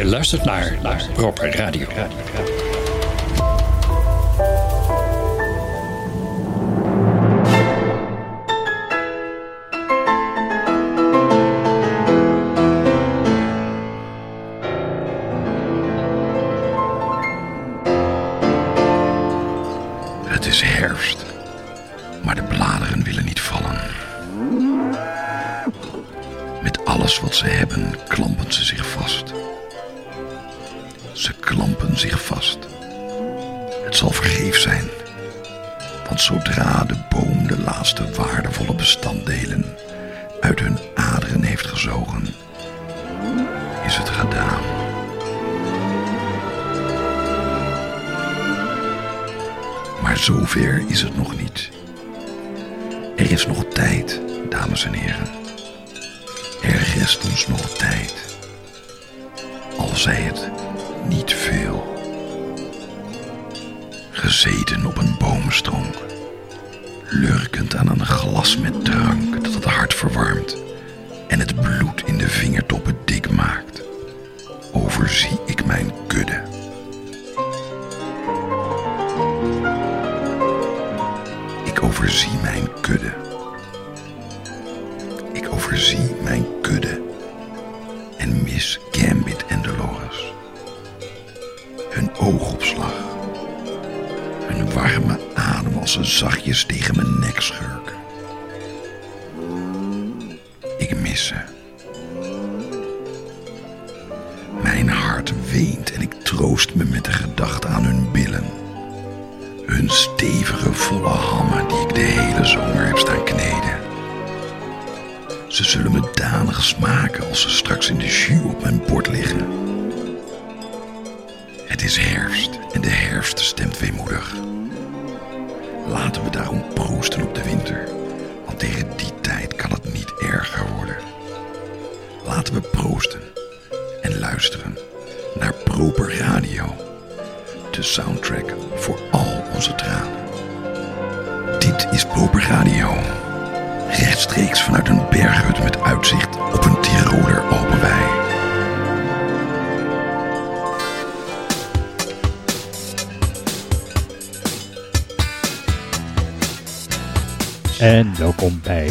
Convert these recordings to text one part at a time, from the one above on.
Je luistert naar, naar radio Radio.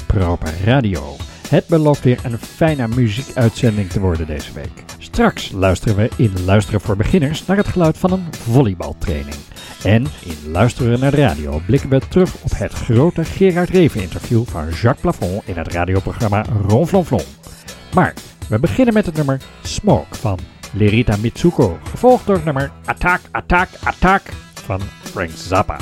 Proper Radio. Het belooft weer een fijne muziekuitzending te worden deze week. Straks luisteren we in Luisteren voor Beginners naar het geluid van een volleybaltraining. En in Luisteren naar de radio blikken we terug op het grote Gerard Reven interview van Jacques Plafond in het radioprogramma Ronflonflon. Maar we beginnen met het nummer Smoke van Lerita Mitsuko, gevolgd door het nummer Attack, Attack, Attack van Frank Zappa.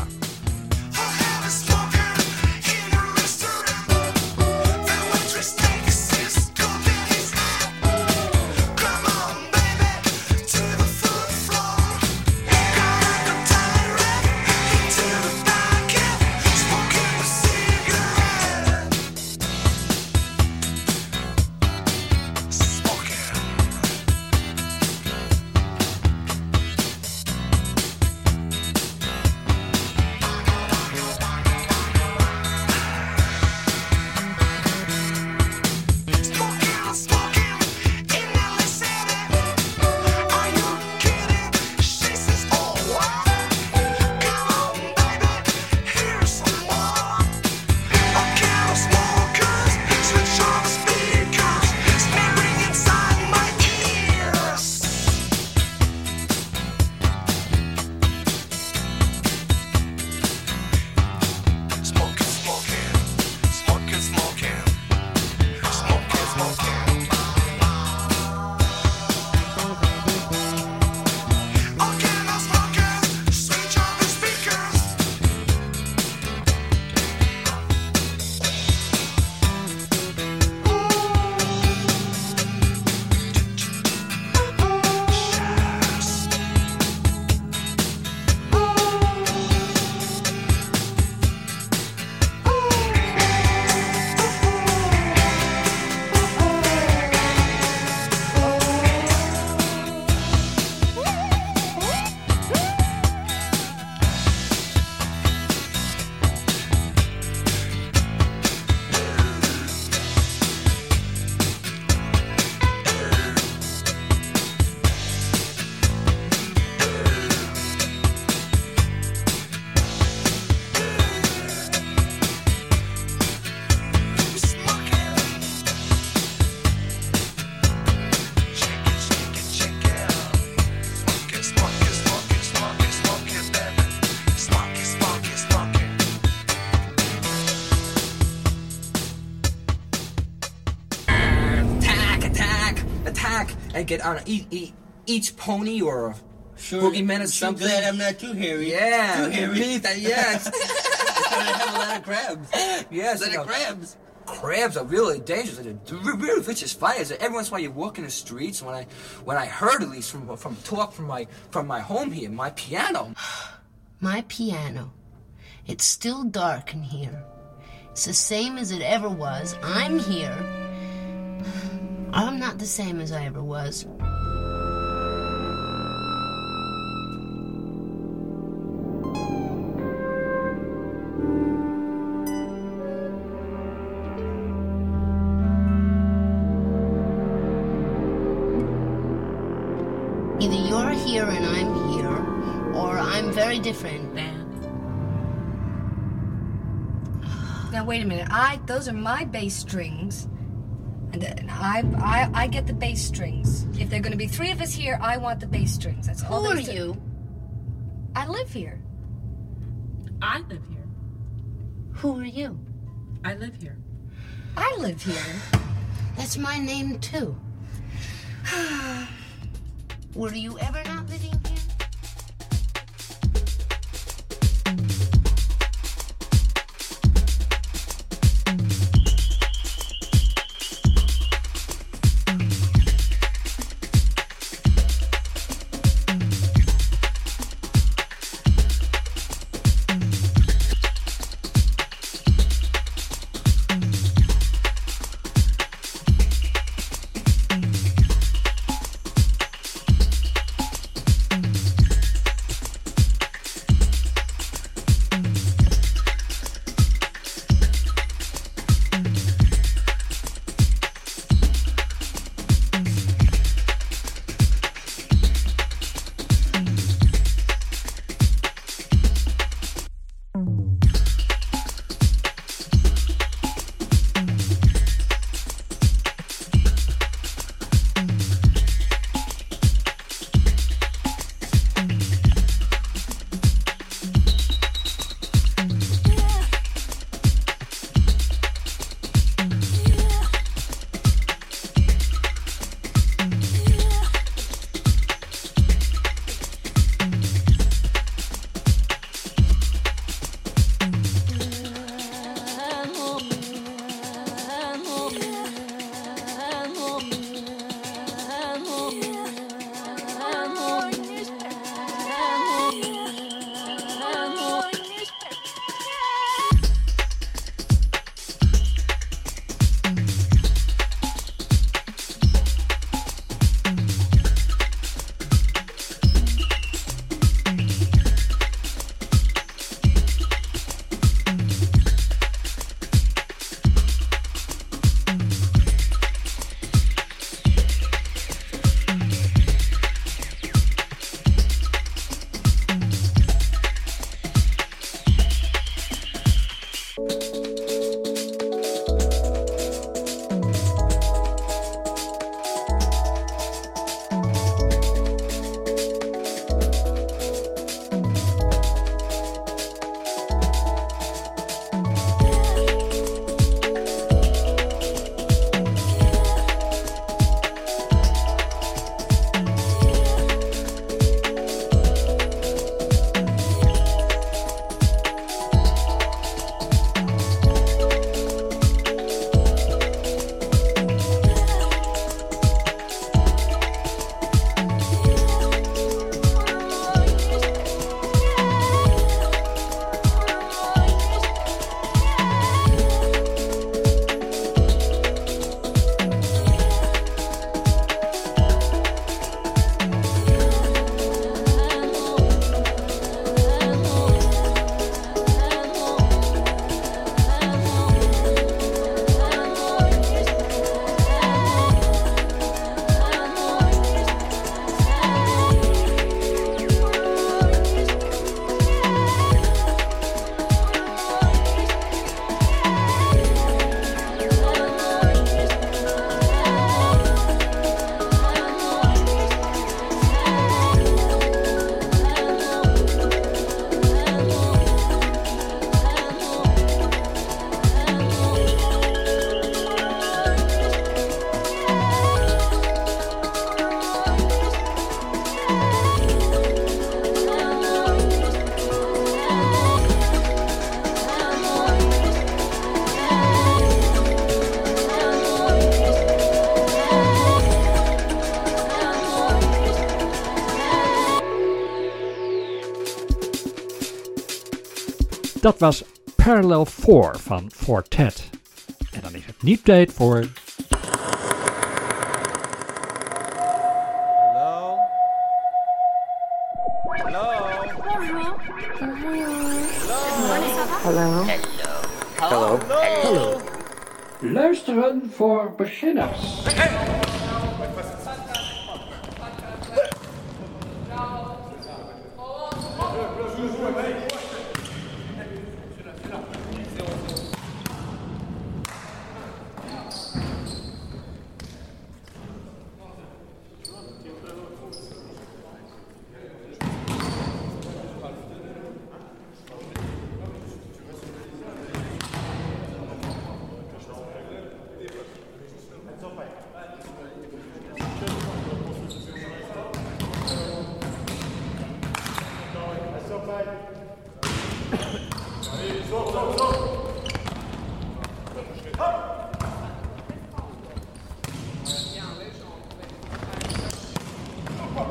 And get on eat, eat, each pony or a Sure. boogeyman or I'm something. glad I'm not too hairy. yeah, Too hairy. Pete, uh, yes, I have a lot of crabs. yes. A you lot know, of crabs. crabs are really dangerous. They're really vicious fighters. Every once in a while, you walk in the streets. When I, when I heard at least from from talk from my from my home here, my piano. My piano. It's still dark in here. It's the same as it ever was. I'm here. I'm not the same as I ever was. Either you're here and I'm here, or I'm very different. Now wait a minute. I those are my bass strings, I I I get the bass strings. If they're going to be three of us here, I want the bass strings. That's all. Who there are is to- you? I live here. I live here. Who are you? I live here. I live here. That's my name too. Were you ever not living Dat was Parallel 4 van Fortet. En dan is het niet tijd voor Hello? Hello? Hello? Hello? Luisteren voor beginners.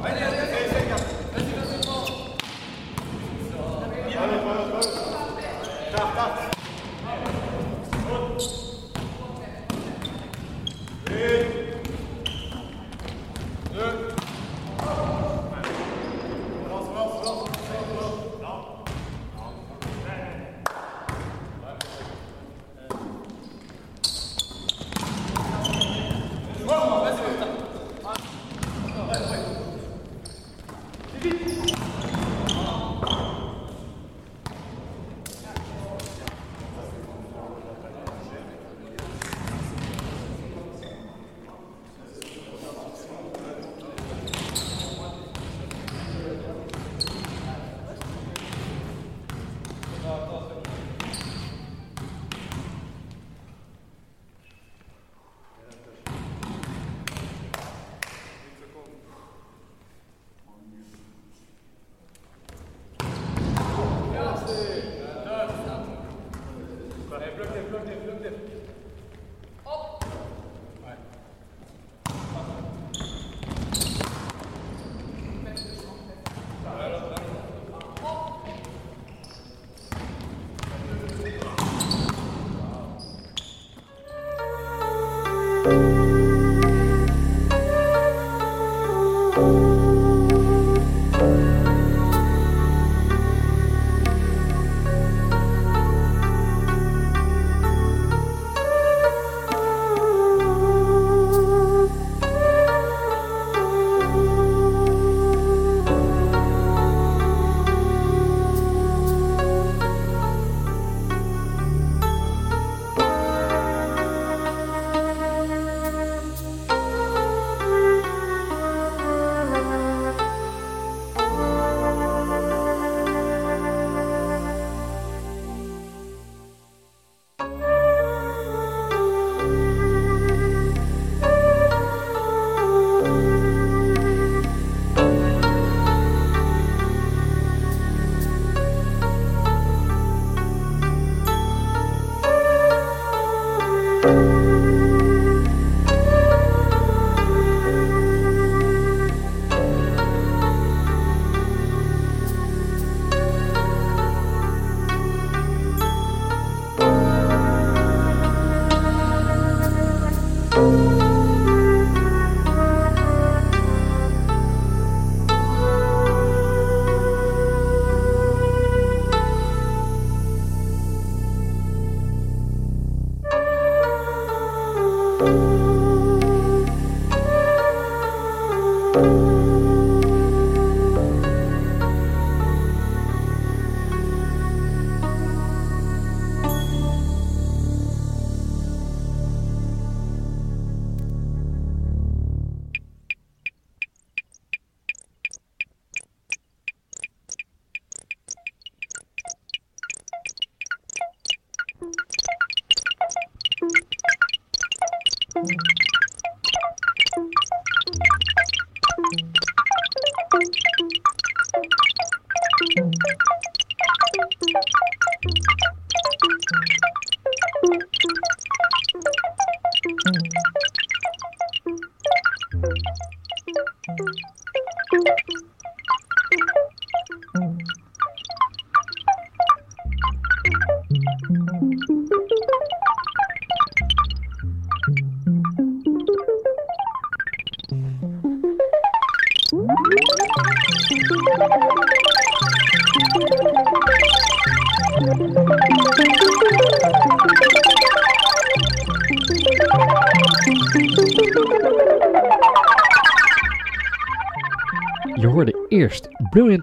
快点。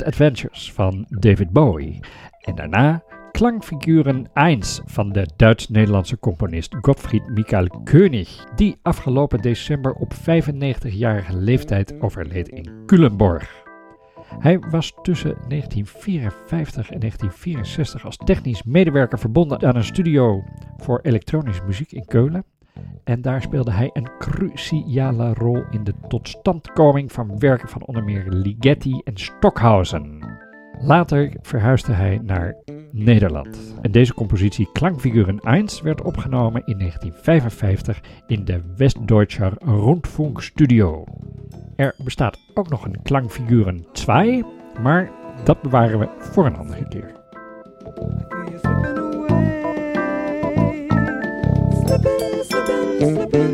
Adventures van David Bowie en daarna klankfiguren 1 van de Duits-Nederlandse componist Gottfried Michael König, die afgelopen december op 95-jarige leeftijd overleed in Culemborg. Hij was tussen 1954 en 1964 als technisch medewerker verbonden aan een studio voor elektronische muziek in Keulen. En daar speelde hij een cruciale rol in de totstandkoming van werken van onder meer Ligeti en Stockhausen. Later verhuisde hij naar Nederland. En deze compositie Klankfiguren 1 werd opgenomen in 1955 in de Westdeutscher Rundfunk Studio. Er bestaat ook nog een Klankfiguren 2, maar dat bewaren we voor een andere keer. Thank you.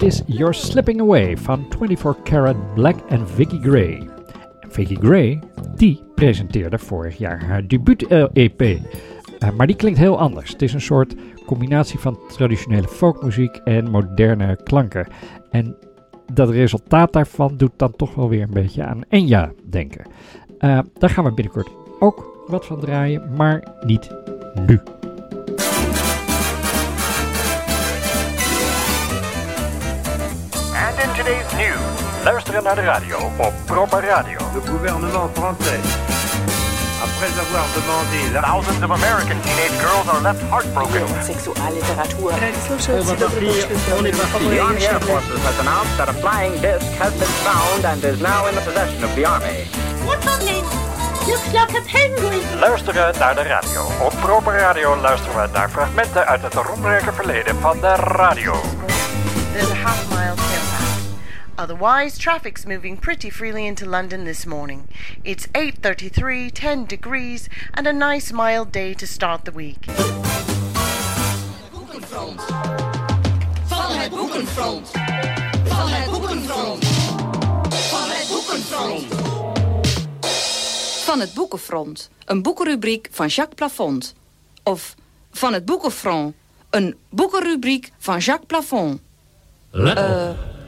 Is You're Slipping Away van 24 Karat Black en Vicky Gray. Vicky Gray, die presenteerde vorig jaar haar debuut-EP. Uh, maar die klinkt heel anders. Het is een soort combinatie van traditionele folkmuziek en moderne klanken. En dat resultaat daarvan doet dan toch wel weer een beetje aan Enya denken. Uh, daar gaan we binnenkort ook wat van draaien, maar niet nu. Luisteren naar de radio op Proper Radio. Le gouvernement français, après avoir demandé la... Thousands of American teenage girls are left heartbroken. Sexualliteratur. The Army Air Forces has announced that a flying disc has been found and is now in the possession of the Army. What's on it? Looks like a penguin. Luisteren naar de radio. Op Proper Radio luisteren we naar fragmenten uit het roemrijke verleden van de radio. There's a half mile. Otherwise, traffic's moving pretty freely into London this morning. It's 8.33, 10 degrees, and a nice mild day to start the week. Boekenfront. Van het Boekenfront. Van het Boekenfront. Van het Boekenfront. Van het Boekenfront, een boekenrubriek van Jacques Plafond. Of Van het Boekenfront, een boekenrubriek van Jacques Plafond. Let eh, op.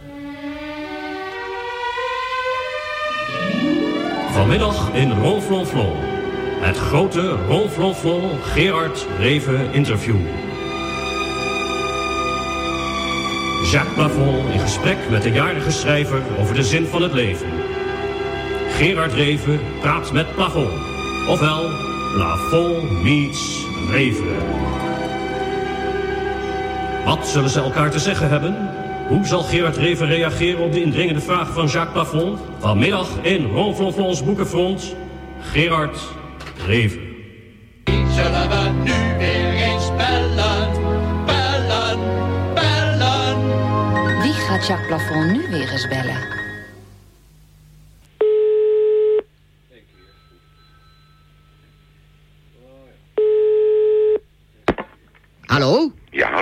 Vanmiddag in Ronflonflon. Het grote Ronflonflon Gerard Reven interview. Jacques Plafond in gesprek met de jarige schrijver over de zin van het leven. Gerard Reven praat met Plafond. Ofwel, Plafond meets Reven. Wat zullen ze elkaar te zeggen hebben? Hoe zal Gerard Reven reageren op de indringende vraag van Jacques Plafond? Vanmiddag in Ronflonflons Boekenfront, Gerard Reven. Zullen we nu weer eens bellen? Bellen, bellen. Wie gaat Jacques Plafond nu weer eens bellen?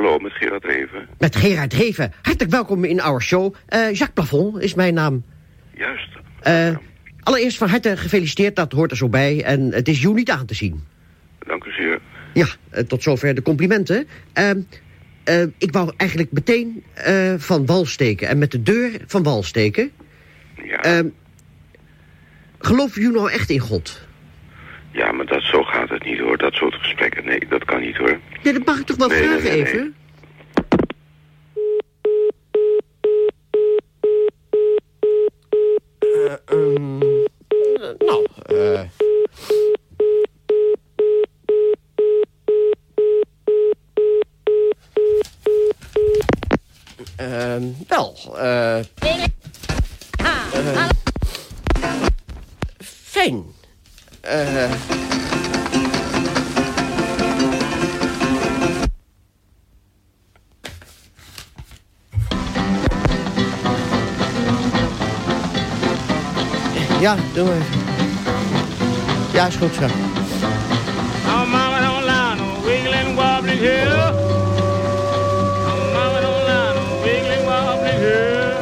Hallo? Met Gerard Reven. Met Gerard Reven. Hartelijk welkom in our show. Eh, Jacques Plafond is mijn naam. Juist. Eh, allereerst van harte gefeliciteerd, dat hoort er zo bij. En het is jou niet aan te zien. Dank u zeer. Ja, eh, tot zover de complimenten. Ehm, eh, ik wou eigenlijk meteen van wal steken. En met de deur van wal steken. Ja. Ehm, geloven jullie nou echt in God? Ja, maar dat, zo gaat het niet hoor, dat soort gesprekken. Nee, dat kan niet hoor. Ja, dat mag ik toch wel Nee, vragen nee, nee. even? Eh, ehm, eh, nou, eh... Oh, mama don't lie, no wiggling wobbling here. Oh, mama don't lie, no wiggling wobbling here.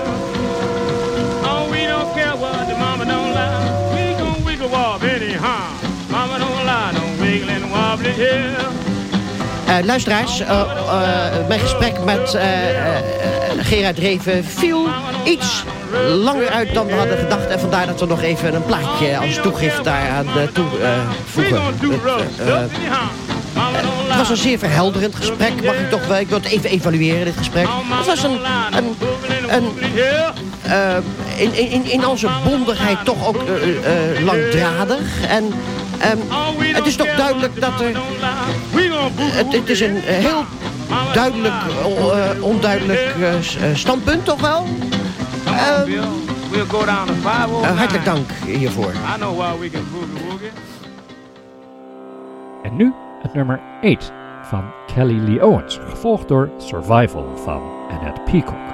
Oh, we don't care what the mama don't lie. We gon' wiggle wob anyhow. Mama don't lie, no wiggling wobbling here. Eh, luisteraars, eh, eh, mijn gesprek met Gerard Reven viel iets langer uit dan we hadden gedacht. En vandaar dat we nog even een plaatje als toegift daaraan uh, toevoegen. Eh, eh, het was een zeer verhelderend gesprek, mag ik toch wel. Ik wil het even evalueren, dit gesprek. Het was een... een, eh, in, in, in onze bondigheid toch ook eh, eh, langdradig. En ehm, het is toch duidelijk dat er... Het, het is een heel duidelijk, onduidelijk standpunt, toch wel? Uh, hartelijk dank hiervoor. En nu het nummer 8 van Kelly Lee Owens, gevolgd door Survival van Annette Peacock.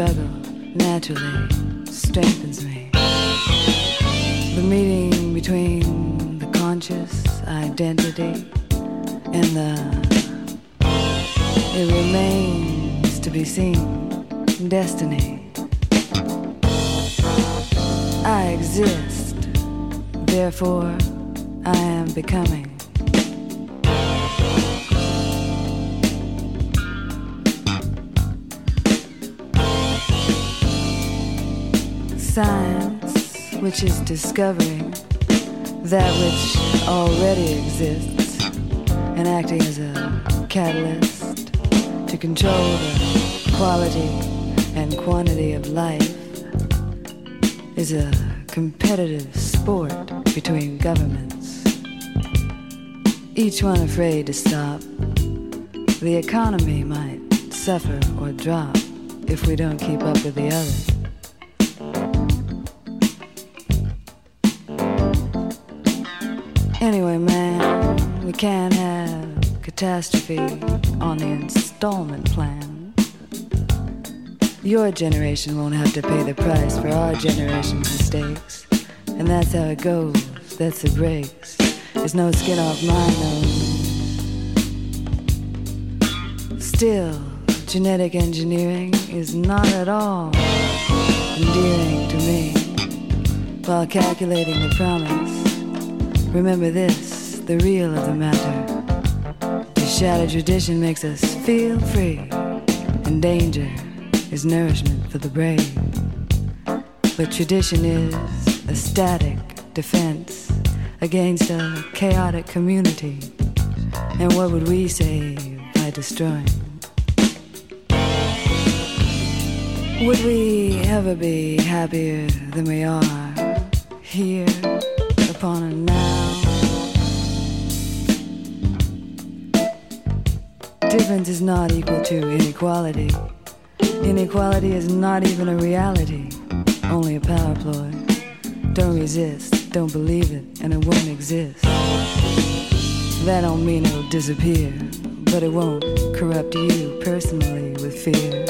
Struggle naturally discovering that which already exists and acting as a catalyst to control the quality and quantity of life, is a competitive sport between governments, each one afraid to stop. The economy might suffer or drop if we don't keep up with the others. Anyway, man, we can't have catastrophe on the installment plan. Your generation won't have to pay the price for our generation's mistakes. And that's how it goes. That's the breaks. There's no skin off my nose. Still, genetic engineering is not at all endearing to me. While calculating the promise, remember this the real of the matter. The shattered tradition makes us feel free, and danger is nourishment for the brave. But tradition is a static defense against a chaotic community. And what would we save by destroying? Would we ever be happier than we are here upon a now? Difference is not equal to inequality. Inequality is not even a reality, only a power ploy. Don't resist, don't believe it, and it won't exist. That don't mean it'll disappear, but it won't corrupt you personally with fear.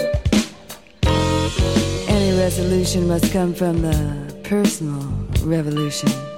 Any resolution must come from the personal revolution.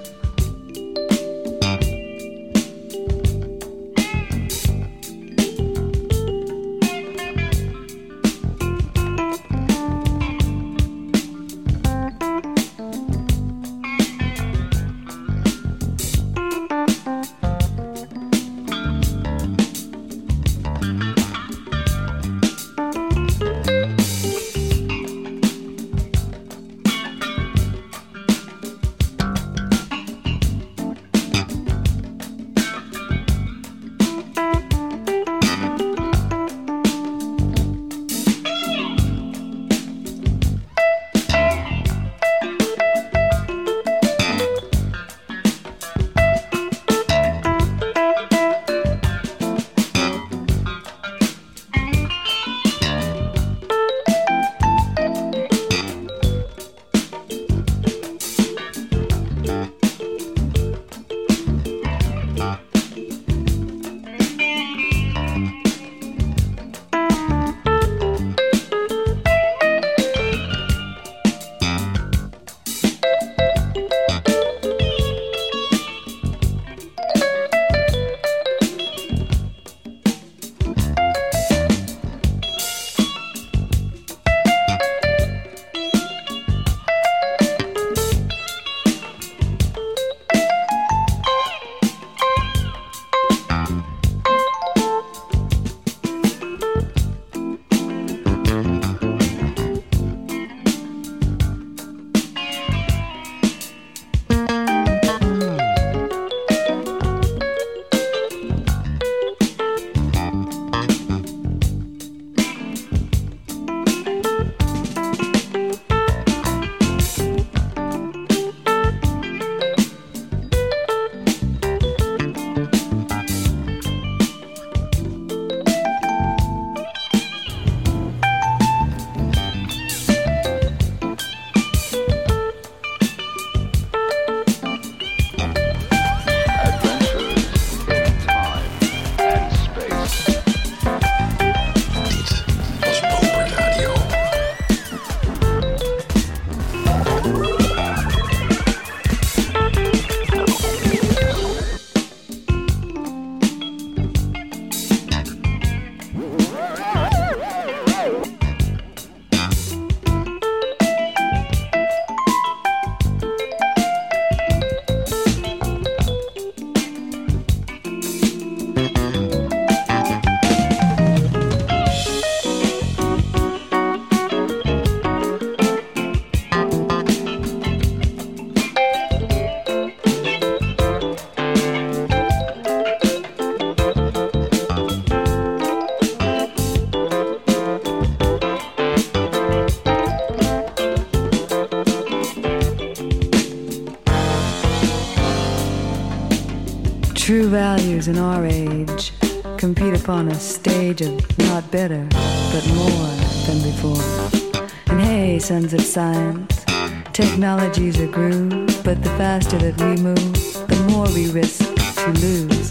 Values in our age compete upon a stage of not better, but more than before. And hey, sons of science, technology's a groove, but the faster that we move, the more we risk to lose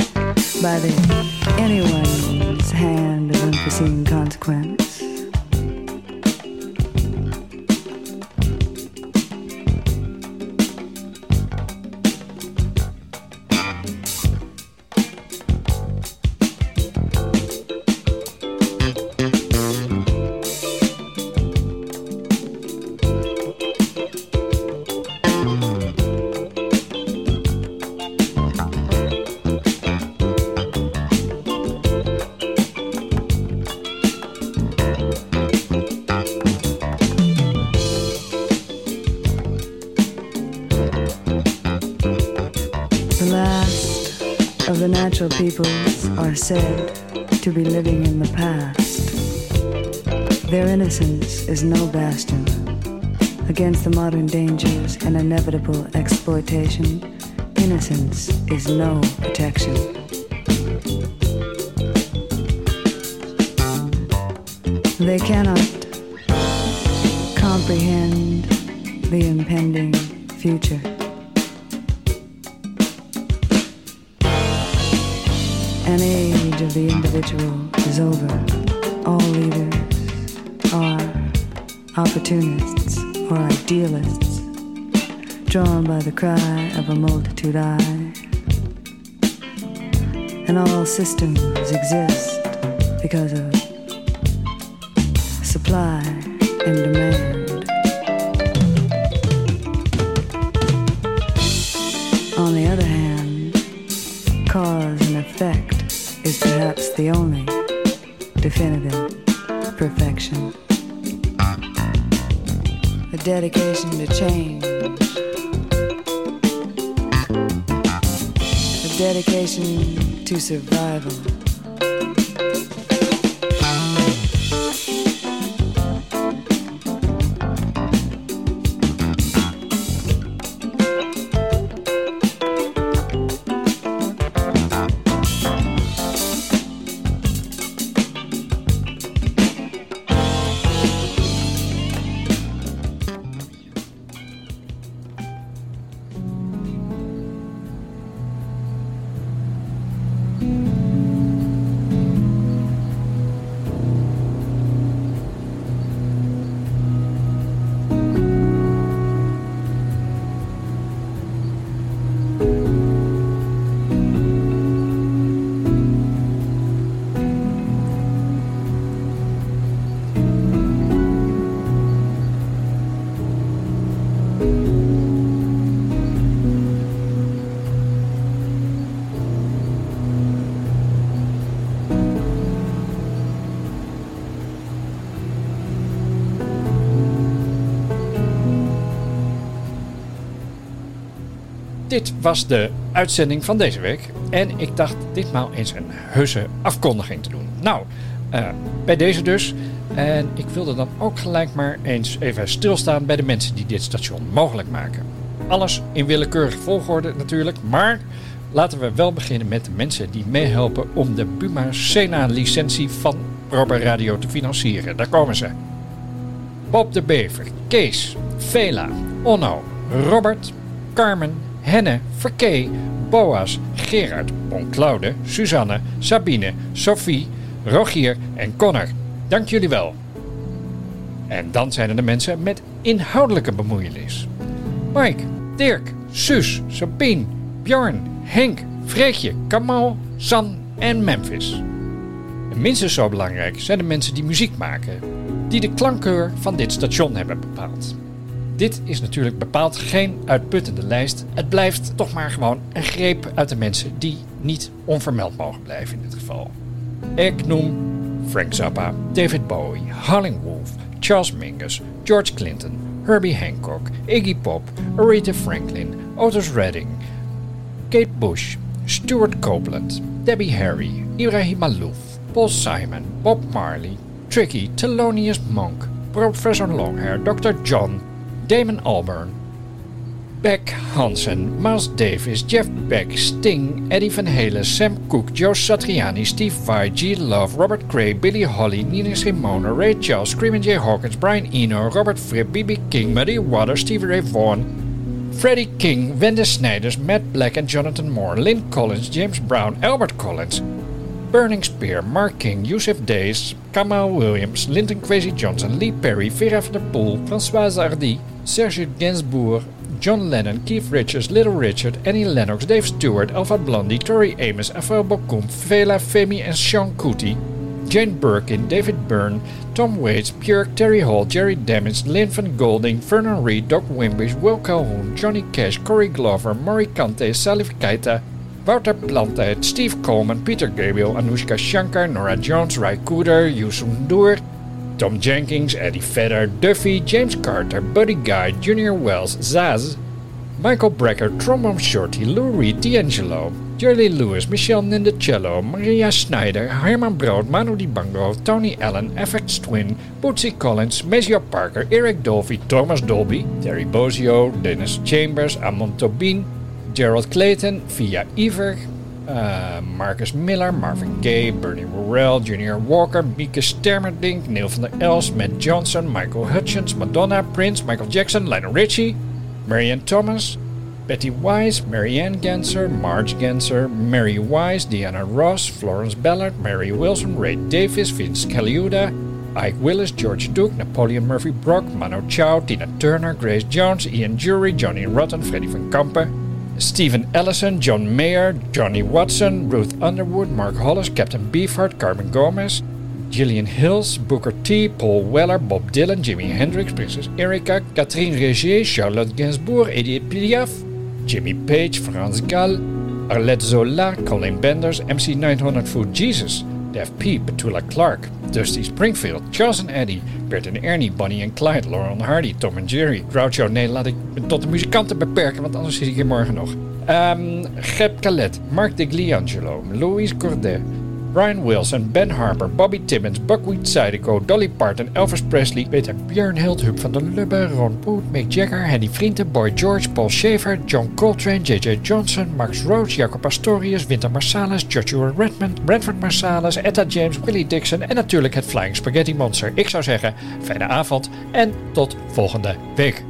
by the anyone's hand of unforeseen consequence. Natural peoples are said to be living in the past. Their innocence is no bastion against the modern dangers and inevitable exploitation. Innocence is no protection. They cannot comprehend the impending future. An age of the individual is over. All leaders are opportunists or idealists, drawn by the cry of a multitude eye. And all systems exist because of supply and demand. The only definitive perfection. The dedication to change, the dedication to survival. Dit was de uitzending van deze week. En ik dacht ditmaal eens een heuse afkondiging te doen. Nou, eh, bij deze dus. En ik wilde dan ook gelijk maar eens even stilstaan bij de mensen die dit station mogelijk maken. Alles in willekeurige volgorde natuurlijk, maar laten we wel beginnen met de mensen die meehelpen om de Buma Sena licentie van Proper Radio te financieren. Daar komen ze. Bob de Bever, Kees, Vela, Onno, Robert, Carmen, Henne, Verkee, Boas, Gerard, Bonclaude, Suzanne, Sabine, Sophie, Rogier en Connor. Dank jullie wel. En dan zijn er de mensen met inhoudelijke bemoeienis. Mike, Dirk, Suus, Sabine, Bjorn, Henk, Freekje, Kamal, San en Memphis. En minstens zo belangrijk zijn de mensen die muziek maken, die de klankkeur van dit station hebben bepaald. Dit is natuurlijk bepaald geen uitputtende lijst. Het blijft toch maar gewoon een greep uit de mensen die niet onvermeld mogen blijven in dit geval. Ik noem Frank Zappa, David Bowie, Howling Wolf, Charles Mingus, George Clinton, Herbie Hancock, Iggy Pop, Aretha Franklin, Otis Redding, Kate Bush, Stuart Copeland, Debbie Harry, Ibrahim Malouf, Paul Simon, Bob Marley, Tricky, Thelonious Monk, Professor Longhair, Dr. John, Damon Albarn, Beck, Hansen, Miles Davis, Jeff Beck, Sting, Eddie Van Halen, Sam Cooke, Joe Satriani, Steve Vai, G. Love, Robert Cray, Billy Holly, Nina Simone, Ray Charles, Screaming Jay Hawkins, Brian Eno, Robert Fripp, B.B. King, Muddy Waters, Stevie Ray Vaughan, Freddie King, Wendy Snyders, Matt Black and Jonathan Moore, Lyn Collins, James Brown, Albert Collins, Burning Spear, Mark King, Yussef Dayes, Kamaal Williams, Linton Kwesi Johnson, Lee Perry, Vera van der Poel, Françoise Hardy, Serge Gainsbourg, John Lennon, Keith Richards, Little Richard, Annie Lennox, Dave Stewart, Alpha Blondy, Tori Amos, Afro Bokum, Fela Femi en Seun Kuti, Jane Birkin, David Byrne, Tom Waits, Björk, Terry Hall, Jerry Dammers, Lynn Van Golding, Vernon Reid, Doug Wimbish, Will Calhoun, Johnny Cash, Corey Glover, Mory Kanté, Salif Keita, Wouter Planteijdt, Steve Coleman, Peter Gabriel, Anoushka Shankar, Norah Jones, Ry Cooder, Youssou N'Dour, Tom Jenkins, Eddie Vedder, Duffy, James Carter, Buddy Guy, Junior Wells, Zaz, Michael Brecker, Trombone Shorty, Lou Reed, D'Angelo, Jerry Lewis, Meshell Ndegeocello, Maria Schneider, Herman Brood, Manu Dibango, Tony Allen, Aphex Twin, Bootsy Collins, Maceo Parker, Eric Dolphy, Thomas Dolby, Terry Bozzio, Dennis Chambers, Amon Tobin, Gerald Clayton, Via Iver, uh, Marcus Miller, Marvin Gaye, Bernie Worrell, Junior Walker, Mieke Stermerdink, Neil van der Els, Matt Johnson, Michael Hutchence, Madonna, Prince, Michael Jackson, Lionel Richie, Marianne Thomas, Betty Weiss, Marianne Ganser, Marge Ganser, Mary Weiss, Diana Ross, Florence Ballard, Mary Wilson, Ray Davies, Vince Colaiuta, Ike Willis, George Duke, Napoleon Murphy Brock, Manu Chao, Tina Turner, Grace Jones, Ian Dury, Johnny Rotten, Freddie Van Kampen, Stephen Ellison, John Mayer, Johnny Watson, Ruth Underwood, Mark Hollis, Captain Beefheart, Carmen Gomez, Gillian Hills, Booker T, Paul Weller, Bob Dylan, Jimi Hendrix, Princess Erika, Catherine Ringer, Charlotte Gainsbourg, Edith Piaf, Jimmy Page, France Gall, Arlette Zola, Colin Benders, MC 900 Foot Jesus, Def P, Petula Clark, Dusty Springfield, Charles and Eddie, Bert en Ernie, Bonnie en Clyde, Lauren Hardy, Tom en Jerry, Groucho. Nee, laat ik me tot de muzikanten beperken, want anders zit ik hier morgen nog. Um, Gep Calet, Mark DiGliangelo, Louise Cordet, Brian Wilson, Ben Harper, Bobby Timmons, Buckwheat Zydeco, Dolly Parton, Elvis Presley, Peter Björn Hilt, Huub van der Lubbe, Ron Poot, Mick Jagger, Henny Vrienden, Boy George, Paul Schaefer, John Coltrane, J.J. Johnson, Max Roach, Jacob Astorius, Winter Marsalis, Joshua Redmond, Brentford Marsalis, Etta James, Willie Dixon en natuurlijk het Flying Spaghetti Monster. Ik zou zeggen, fijne avond en tot volgende week.